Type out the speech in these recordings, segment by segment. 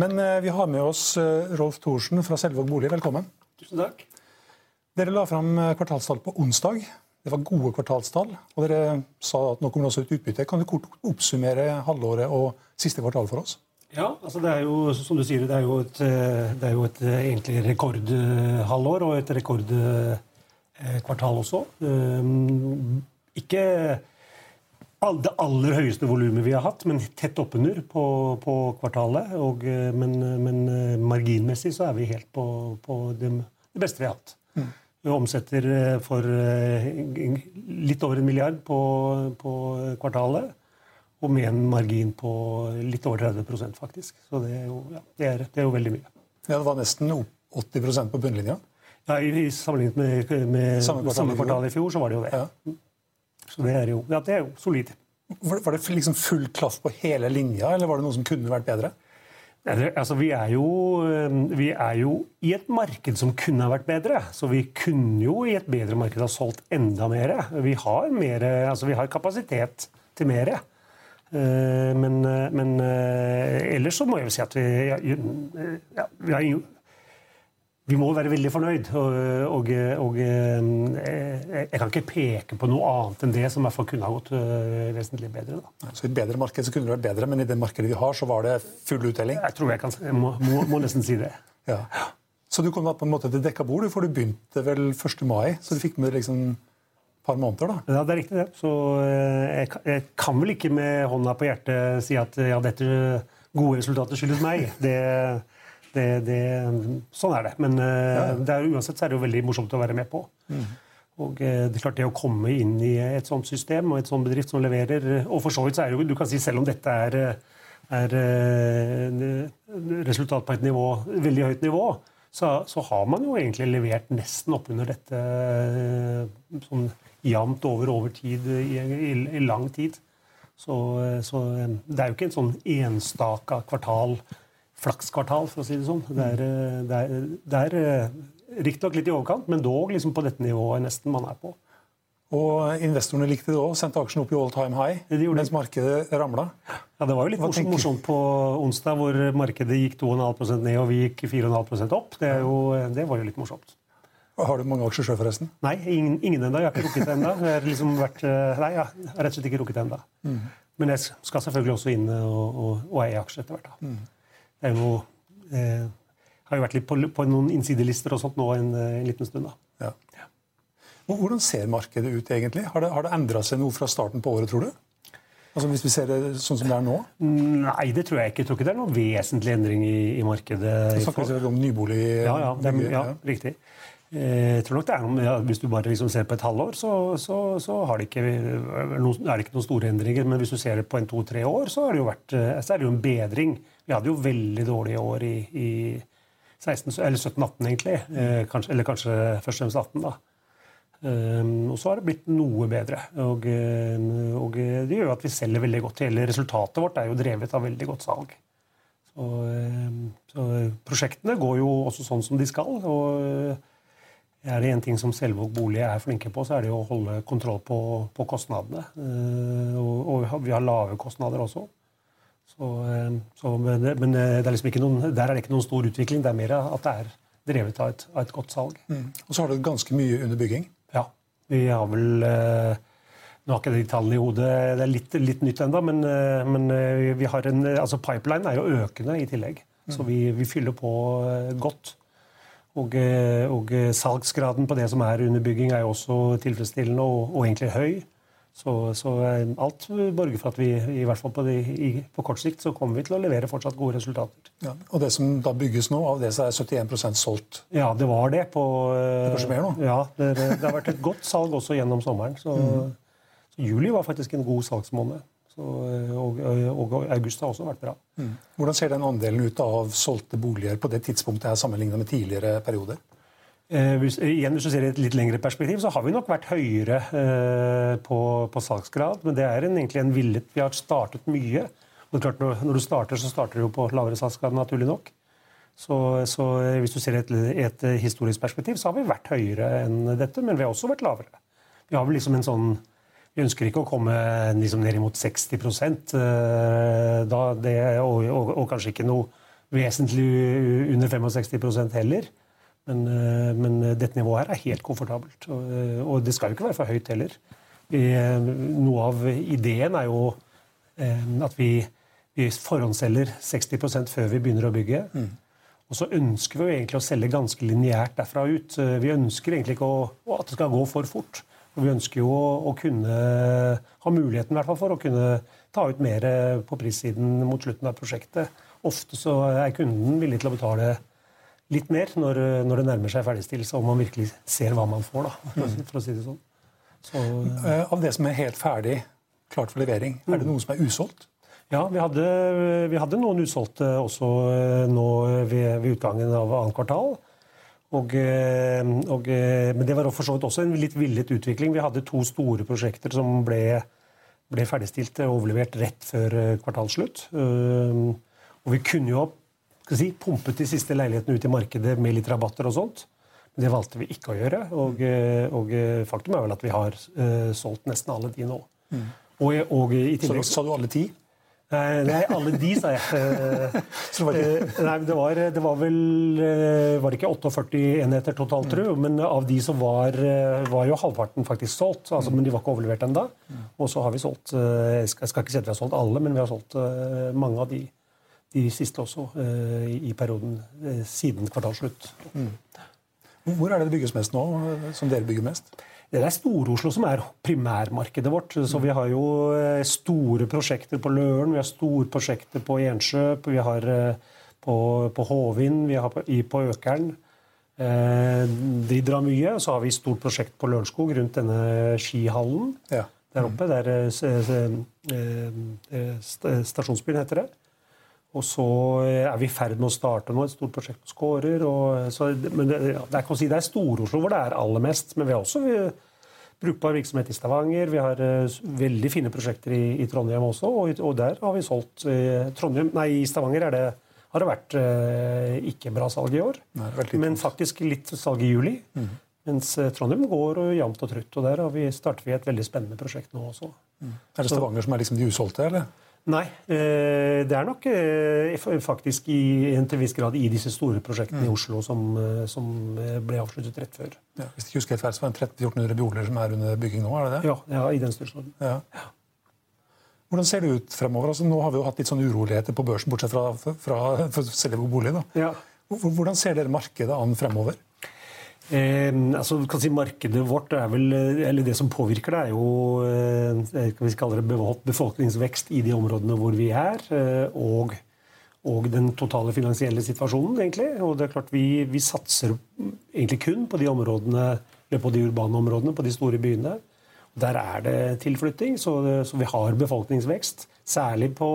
Men eh, vi har med oss eh, Rolf Thorsen fra Selvåg bolig. Velkommen. Tusen takk. Dere la fram eh, kvartalstall på onsdag. Det var gode kvartalstall. Og dere sa at nå kommer det også ut utbytte. Kan du kort oppsummere halvåret og siste kvartal for oss? Ja, altså det er jo som du sier, det er jo et, det er jo et egentlig rekordhalvår og et rekordkvartal også. Um, Ikke det aller høyeste volumet vi har hatt, men tett oppunder på, på kvartalet. Og, eh, men, men eh, marginmessig så er vi helt på, på det, det beste vi har hatt. Vi omsetter eh, for litt over en milliard på, på kvartalet. Og med en margin på litt over 30% faktisk. Så det er jo, ja, det er, det er jo veldig mye. Ja, det var nesten 80% på bunnlinja. Ja, i, i Sammenlignet med, med Samme samme, kvartal i fjor. kvartal i fjor, så var det jo det. Ja. Så det er jo, ja, det er jo solid. Var det liksom full klaff på hele linja, eller var det noe som kunne vært bedre? Altså, vi, er jo, eh, vi er jo i et marked som kunne ha vært bedre. Så vi kunne jo i et bedre marked ha solgt enda mer. Vi har, mer, altså vi har kapasitet til mer. Eh, Men, eh, men ellers så må jeg jo si at vi ja, ja, vi, har, vi må være veldig fornøyd. Og, og, og eh, jeg kan ikke peke på noe annet enn det som i hvert fall kunne ha gått eh, vesentlig bedre. da. Så I et bedre marked så kunne det vært bedre, men i det markedet vi har, så var det full uttelling. Jeg tror jeg kan, jeg må, må, må nesten si det. Ja. Så du kom på en måte til dekka bord, for du begynte vel 1. mai, så du fikk med liksom par måneder, da. Ja, det er riktig, det. Så eh, jeg, kan- jeg kan vel ikke med hånda på hjertet si at ja, dette gode resultatet skyldes meg. Det, det, det, sånn er det. Men ja. det er, uansett så er det jo veldig morsomt å være med på. Og eh, det er klart det å komme inn i et sånt system og et sånt bedrift som leverer Og for så vidt så er det jo, du kan si selv om dette er, er eh, resultat på et nivå, veldig høyt nivå, så, så har man jo egentlig levert nesten oppunder dette eh, sånn jevnt over over tid i, i, i lang tid. Så, så eh, det er jo ikke en sånn enstaka kvartal, flakskvartal, for å si det sånn. Det er, eh, det er, det er eh, riktignok litt i overkant, men dog liksom på dette nivået nesten man er på. Og investorene likte det òg, sendte aksjen opp i all time high, Det de. mens markedet ramla. Ja, Det var jo litt Hva morsomt, på onsdag, hvor markedet gikk 2,5% ned og vi gikk 4,5% opp. Det, jo, det var jo litt morsomt. Har du mange aksjer sjøl, forresten? Nei, ingen, ingen enda. Jeg har ikke rukket det enda. Jeg har liksom vært, eh, nei, jeg har rett og slett ikke rukket det enda. Men jeg skal selvfølgelig også inn og, og, og eie aksjer etter hvert. Da. Det er jo eh, Har jo vært litt på, på noen innsidelister og sånt nå en, en liten stund. da. Ja. Hvordan ser markedet ut, egentlig? Har det, har det endra seg noe fra starten på året, tror du? Altså Hvis vi ser det sånn som det er nå? Nei, det tror jeg ikke. Jeg tror ikke det er noen vesentlig endring i, i markedet. Vi snakker vi om nybolig... Ja, ja, det ja riktig. Eh, Jeg tror nok det er noe, ja, Hvis du bare liksom ser på et halvår, så, så, så det ikke, er det ikke noen store endringer. Men hvis du ser det på en to-tre år, så, jo vært, eh, så er det jo en bedring. Vi hadde jo veldig dårlige år i, i 16, eller 17-18, egentlig. Eh, kanskje, eller kanskje først og fremst 18, da. Um, og så har det blitt noe bedre. Og, um, og det gjør at vi selger veldig godt. Hele resultatet vårt er jo drevet av veldig godt salg. Så, um, så prosjektene går jo også sånn som de skal. og er det en ting som Selvåg bolig er flinke på, så er det å holde kontroll på, på kostnadene. Uh, og, og vi har- lave kostnader også. Så, um, så, men, det, men er liksom ikke noen, der er det ikke noen stor utvikling. Det er mer at det er drevet av et, av et godt salg. Og så har du ganske mye under bygging. Ja. Vi har vel eh, Nå har ikke de tallene i hodet, det er litt, litt nytt ennå, men, eh, men eh, vi har en, altså pipeline er jo økende i tillegg. Så vi, vi fyller på eh, godt. Og, og, salgsgraden på det som er under bygging, er jo også tilfredsstillende og, og egentlig høy. Så, så, alt borger for at vi i hvert fall på, det, i, på, kort sikt så kommer vi til å levere fortsatt gode resultater. Ja, og det som da bygges nå, av det så er 71% solgt? Ja, det var det. På, det kanskje mer nå? Ja, det, det, har vært et godt salg også gjennom sommeren. Så, mm. så juli var faktisk en god salgsmåned. Og, og, august har også vært bra. Mm. Hvordan ser den andelen ut av solgte boliger på det tidspunktet her sammenlignet med tidligere perioder? Eh, hvis, igjen, hvis du ser i et litt lengre perspektiv, så har vi nok vært høyere eh, på, på, salgsgrad. Men det er en, egentlig en villet Vi har startet mye. Men klart, når, når, du starter, så starter du jo på lavere salgsgrad, naturlig nok. Så, så eh, hvis du ser i et, et, historisk perspektiv, så har vi vært høyere enn dette. Men vi har også vært lavere. Vi har vel liksom en sånn vi ønsker ikke å komme liksom ned imot 60 eh, da det, og, og, og kanskje ikke noe vesentlig under 65 heller. Men, eh, men, dette nivået her er helt komfortabelt. Og, eh, og, det skal jo ikke være for høyt heller. Vi, noe av ideen er jo at vi, vi forhåndsselger 60% før vi begynner å bygge. Mm. Og så ønsker vi jo egentlig å selge ganske lineært derfra ut. Vi ønsker egentlig ikke å, at det skal gå for fort. Og vi ønsker jo å, kunne ha muligheten i hvert fall for å kunne ta ut mer på prissiden mot slutten av prosjektet. Ofte så er kunden villig til å betale litt mer når, når det nærmer seg ferdigstillelse, om man virkelig ser hva man får. da, for å si det sånn. Så, uh, av det som er helt ferdig, klart for levering, er det mm. noe som er usolgt? Ja, vi hadde, vi hadde noen usolgte også eh, nå ved, ved utgangen av annet kvartal. Og, eh, og, men det var for så vidt også en litt villet utvikling. Vi hadde to store prosjekter som ble, ble ferdigstilt og overlevert rett før kvartalsslutt. Og vi kunne jo si, pumpet de siste leilighetene ut i markedet med litt rabatter og sånt. Men det valgte vi ikke å gjøre. Og, eh, og eh, faktum er vel at vi har solgt nesten alle de nå. Mm. Og, i tillegg, så, sa du alle ti? Nei, alle de, sa jeg. Nei, det var, det var vel Var det ikke 48 enheter totalt, mm. tror Men av de som var, var jo halvparten faktisk solgt. Altså, mm. Men de var ikke overlevert ennå. Mm. Og så har vi solgt Jeg skal, ikke si at vi har solgt alle, men vi har solgt mange av de de siste også, eh, i perioden eh, siden kvartalsslutt. Mm. Hvor er det det bygges mest nå, som dere bygger mest? Det er Stor-Oslo som er primærmarkedet vårt. Så Vi har jo eh, store prosjekter på Løren, vi har store prosjekter på Ensjø, vi har på, på Håvin, vi har på, på Økeren. De drar mye. Så har vi stort prosjekt på Lørenskog rundt denne skihallen ja. der oppe. Der Stasjonsbyen heter det. Og så eh, er vi i ferd med å starte nå et stort prosjekt på Skårer. men det, det, er, si, det er Stor-Oslo hvor det er aller mest. Men vi har også vi, brukbar virksomhet i Stavanger. Vi har uh, veldig fine prosjekter i, i Trondheim også, og, og, der har vi solgt uh, Trondheim, Nei, i Stavanger det, har det vært uh, ikke bra salg i år. Nei, men faktisk litt salg i juli. Mm. Mens Trondheim går og jevnt og trutt. Og der har vi, starter vi et veldig spennende prosjekt nå også. Mm. Er det Stavanger som er liksom de usolgte, eller? Nei. Eh, det er nok eh, faktisk i en til viss grad i disse store prosjektene mm. i Oslo som, eh, som, ble avsluttet rett før. Ja, hvis ikke husker helt feil, så var det 1300-1400 boliger som er under bygging nå? er det det? Ja, ja i den størrelsesorden. Ja. Ja. Hvordan ser det ut fremover? Altså, nå har vi jo hatt litt sånn uroligheter på børsen, bortsett fra, fra, fra, fra selve bolig. Da. Hvordan ser dere markedet an fremover? Eh, altså, kan si Markedet vårt er vel, eller det som påvirker det, er jo eh, vi det befolkningsvekst i de områdene hvor vi er. Eh, og, og, den totale finansielle situasjonen, egentlig. Og det er klart Vi, vi satser egentlig kun på de områdene, eller på de urbane områdene, på de store byene. Der er det tilflytting, så, så vi har befolkningsvekst. Særlig på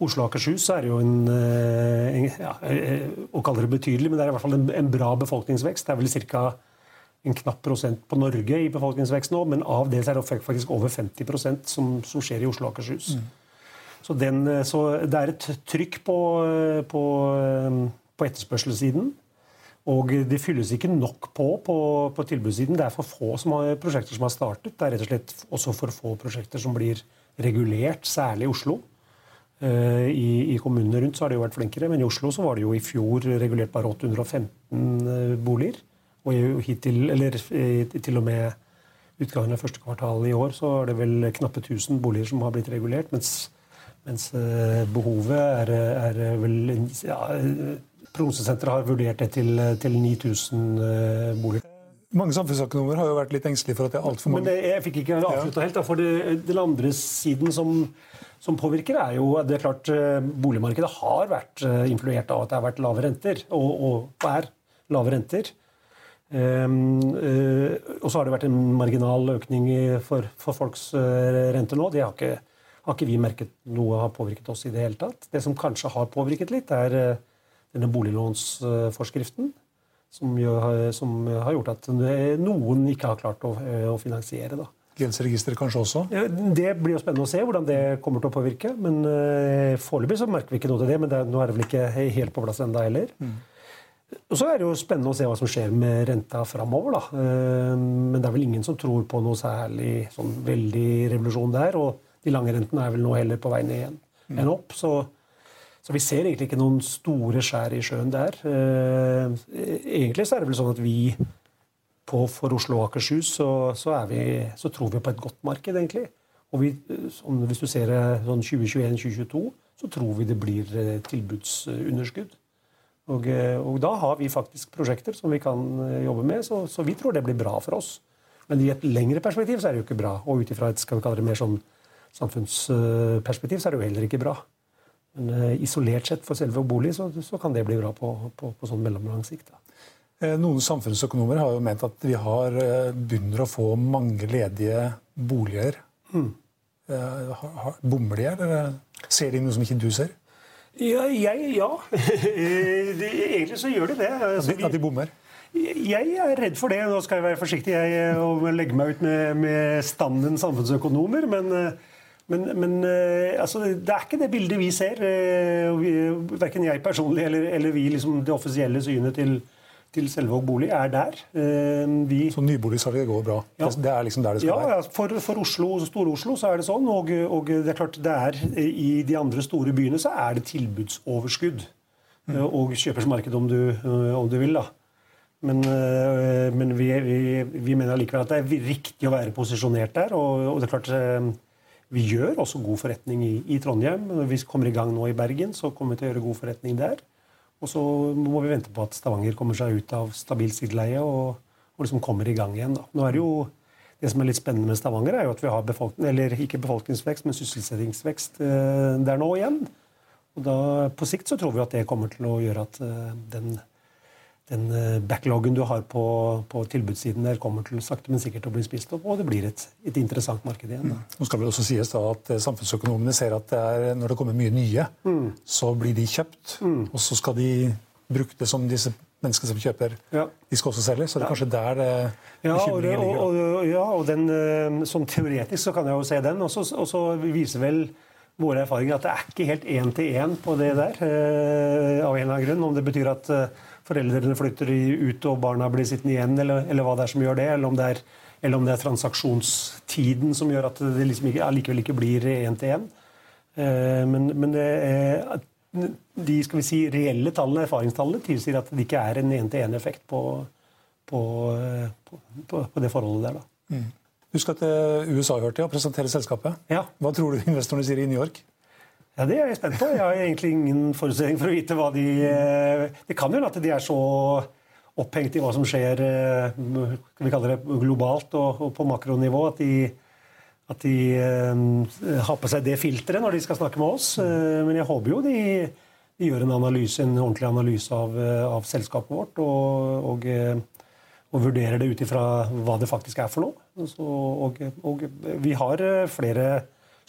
Oslo og Akershus er jo en, eh, en ja, eh, Å kalle det betydelig, men det er i hvert fall en, en bra befolkningsvekst. Det er vel ca. en knapp prosent på Norge i befolkningsvekst nå, men av det er det faktisk over 50% som, som skjer i Oslo og Akershus. Mm. Så, den, eh, så, det er et trykk på, på, på etterspørselssiden. Og det fylles ikke nok på på, på tilbudssiden. Det er for få som har, prosjekter som har startet. Det er rett og slett også for få prosjekter som blir regulert, særlig i Oslo. Eh, I, I, kommunene rundt så har de jo vært flinkere, men i Oslo så var det jo i fjor regulert bare 815 eh, boliger. Og hittil, eller eh, til og med utgangen av første kvartal i år så er det vel knappe 1000 boliger som har blitt regulert. Mens, mens behovet er, er vel ja, Prognosesenteret har vurdert det til, til 9000 boliger. Mange samfunnsøkonomer har jo vært litt engstelige for at det er altfor mange Men det, Jeg fikk ikke avslutta helt. Da, for det, den andre siden som, som, påvirker, er jo det er klart eh, boligmarkedet har vært eh, influert av at det har vært lave renter, og, og er lave renter. Um, uh, og så har det vært en marginal økning for, for folks renter nå. Det har ikke, har ikke, vi merket noe har påvirket oss i det hele tatt. Det som kanskje har påvirket litt, er denne boliglånsforskriften som, gjør, som, har gjort at noen ikke har klart å, å finansiere. da. Gjeldsregisteret kanskje også? Det blir jo spennende å se hvordan det kommer til å påvirke. men uh, Foreløpig merker vi ikke noe til det, men det, nå er det vel ikke helt på plass ennå heller. Mm. Og Så er det jo spennende å se hva som skjer med renta framover. Da. men det er vel ingen som tror på noe særlig sånn veldig revolusjon der. Og de lange rentene er vel nå heller på vei ned igjen mm. enn opp. så så vi ser egentlig ikke noen store skjær i sjøen der. Eh, egentlig så er det vel sånn at vi på, for Oslo og Akershus så, så, vi, så, tror vi på et godt marked, egentlig. Og vi, sånn, hvis du ser sånn 2021-2022, så tror vi det blir eh, tilbudsunderskudd. Og, eh, og, da har vi faktisk prosjekter som vi kan jobbe med, så, så, vi tror det blir bra for oss. Men i et lengre perspektiv så er det jo ikke bra. Og ut ifra et skal vi kalle det mer sånn samfunnsperspektiv så er det jo heller ikke bra. Men isolert sett for selve bolig så, så, kan det bli bra på, på, på sånn mellomlang sikt. Da. Eh, noen samfunnsøkonomer har jo ment at vi har eh, begynner å få mange ledige boliger. Mm. Bommer de, eller ser de noe som ikke du ser? Ja. Jeg, ja. Egentlig så gjør de det. Altså, at de bommer? Jeg er redd for det. Nå skal jeg være forsiktig jeg, og legge meg ut med, med standen samfunnsøkonomer. men men, men eh, altså, det er ikke det bildet vi ser. Eh, verken jeg personlig eller, eller vi, liksom, det offisielle synet til, til Selvåg bolig er der. Eh, vi, så nyboligsalget går bra? Ja. Det er liksom der det skal ja, være? For, for Oslo, Stor-Oslo så er det sånn. Og, og, det er klart det er, i de andre store byene så er det tilbudsoverskudd. Mm. Og kjøpersmarked, om du, om du vil. da. Men, men vi, vi, vi, mener likevel at det er riktig å være posisjonert der. Og, og det er klart vi gjør også god forretning i, i, Trondheim. Når vi kommer i gang nå i Bergen, så kommer vi til å gjøre god forretning der. Og så må vi vente på at Stavanger kommer seg ut av stabilt sideleie og, og liksom kommer i gang igjen. Da. Nå er det jo det som er litt spennende med Stavanger, er jo at vi har befolkning, eller ikke befolkningsvekst, men sysselsettingsvekst eh, der nå igjen. Og da, På sikt så tror vi at det kommer til å gjøre at eh, den den eh, backloggen du har på, på, tilbudssiden der, kommer til sakte, men sikkert å bli spist opp, og det blir et, et interessant marked igjen. Mm. Nå skal vel også sies da at eh, Samfunnsøkonomene ser at det er, når det kommer mye nye, mm. så blir de kjøpt, mm. og så skal de bruke det som disse menneskene som kjøper, ja. de skal også selge. Så det er kanskje der det ja, og, og, og, ja, og den, eh, sånn teoretisk så kan jeg jo se den. Og så viser vel våre erfaringer at det er ikke helt én-til-én på det der, av en eller annen grunn. Om det betyr at foreldrene flytter ut og barna blir sittende igjen, eller, eller hva det er som gjør det. Eller om det er, eller om det er transaksjonstiden som gjør at det liksom ikke, allikevel ikke blir én til én. Eh, men, men er, de skal vi si, reelle tallene, erfaringstallene tilsier at det ikke er en én-til-én-effekt på, på, på, på, det forholdet der. da. Mm. Husk at USA hørte jeg, og presentere selskapet. Ja. Hva tror du investorene sier i New York? Ja, Det er jeg spent på. Jeg har egentlig ingen forutsetning for å vite hva de eh, Det kan jo at de er så opphengt i hva som skjer eh, vi kaller det globalt og, på makronivå, at de, at de uh, har på seg det filteret når de skal snakke med oss. Men jeg håper jo de, de gjør en, analyse, en ordentlig analyse av, av selskapet vårt og, og, og vurderer det ut ifra hva det faktisk er for noe. og, og, og vi har flere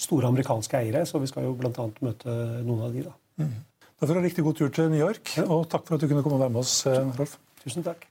store amerikanske eiere, så vi skal jo bl.a. møte noen av de. Da mm. Da får du ha riktig god tur til New York, og takk for at du kunne komme og være med oss, eh, Rolf. Tusen takk.